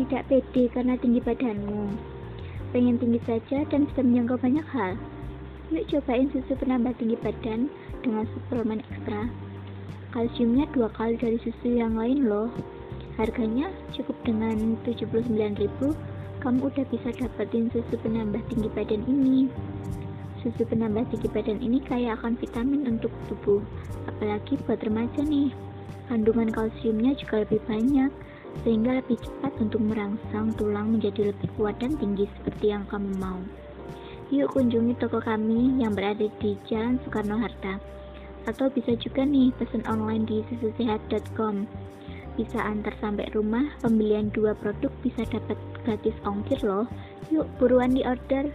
tidak pede karena tinggi badanmu. Pengen tinggi saja dan bisa menjangkau banyak hal. Yuk cobain susu penambah tinggi badan dengan suplemen ekstra. Kalsiumnya dua kali dari susu yang lain loh. Harganya cukup dengan 79.000 kamu udah bisa dapetin susu penambah tinggi badan ini. Susu penambah tinggi badan ini kaya akan vitamin untuk tubuh, apalagi buat remaja nih. Kandungan kalsiumnya juga lebih banyak, sehingga lebih cepat untuk merangsang tulang menjadi lebih kuat dan tinggi seperti yang kamu mau. Yuk kunjungi toko kami yang berada di Jalan Soekarno-Hatta. Atau bisa juga nih pesan online di sususehat.com. Bisa antar sampai rumah, pembelian dua produk bisa dapat gratis ongkir loh. Yuk buruan di order.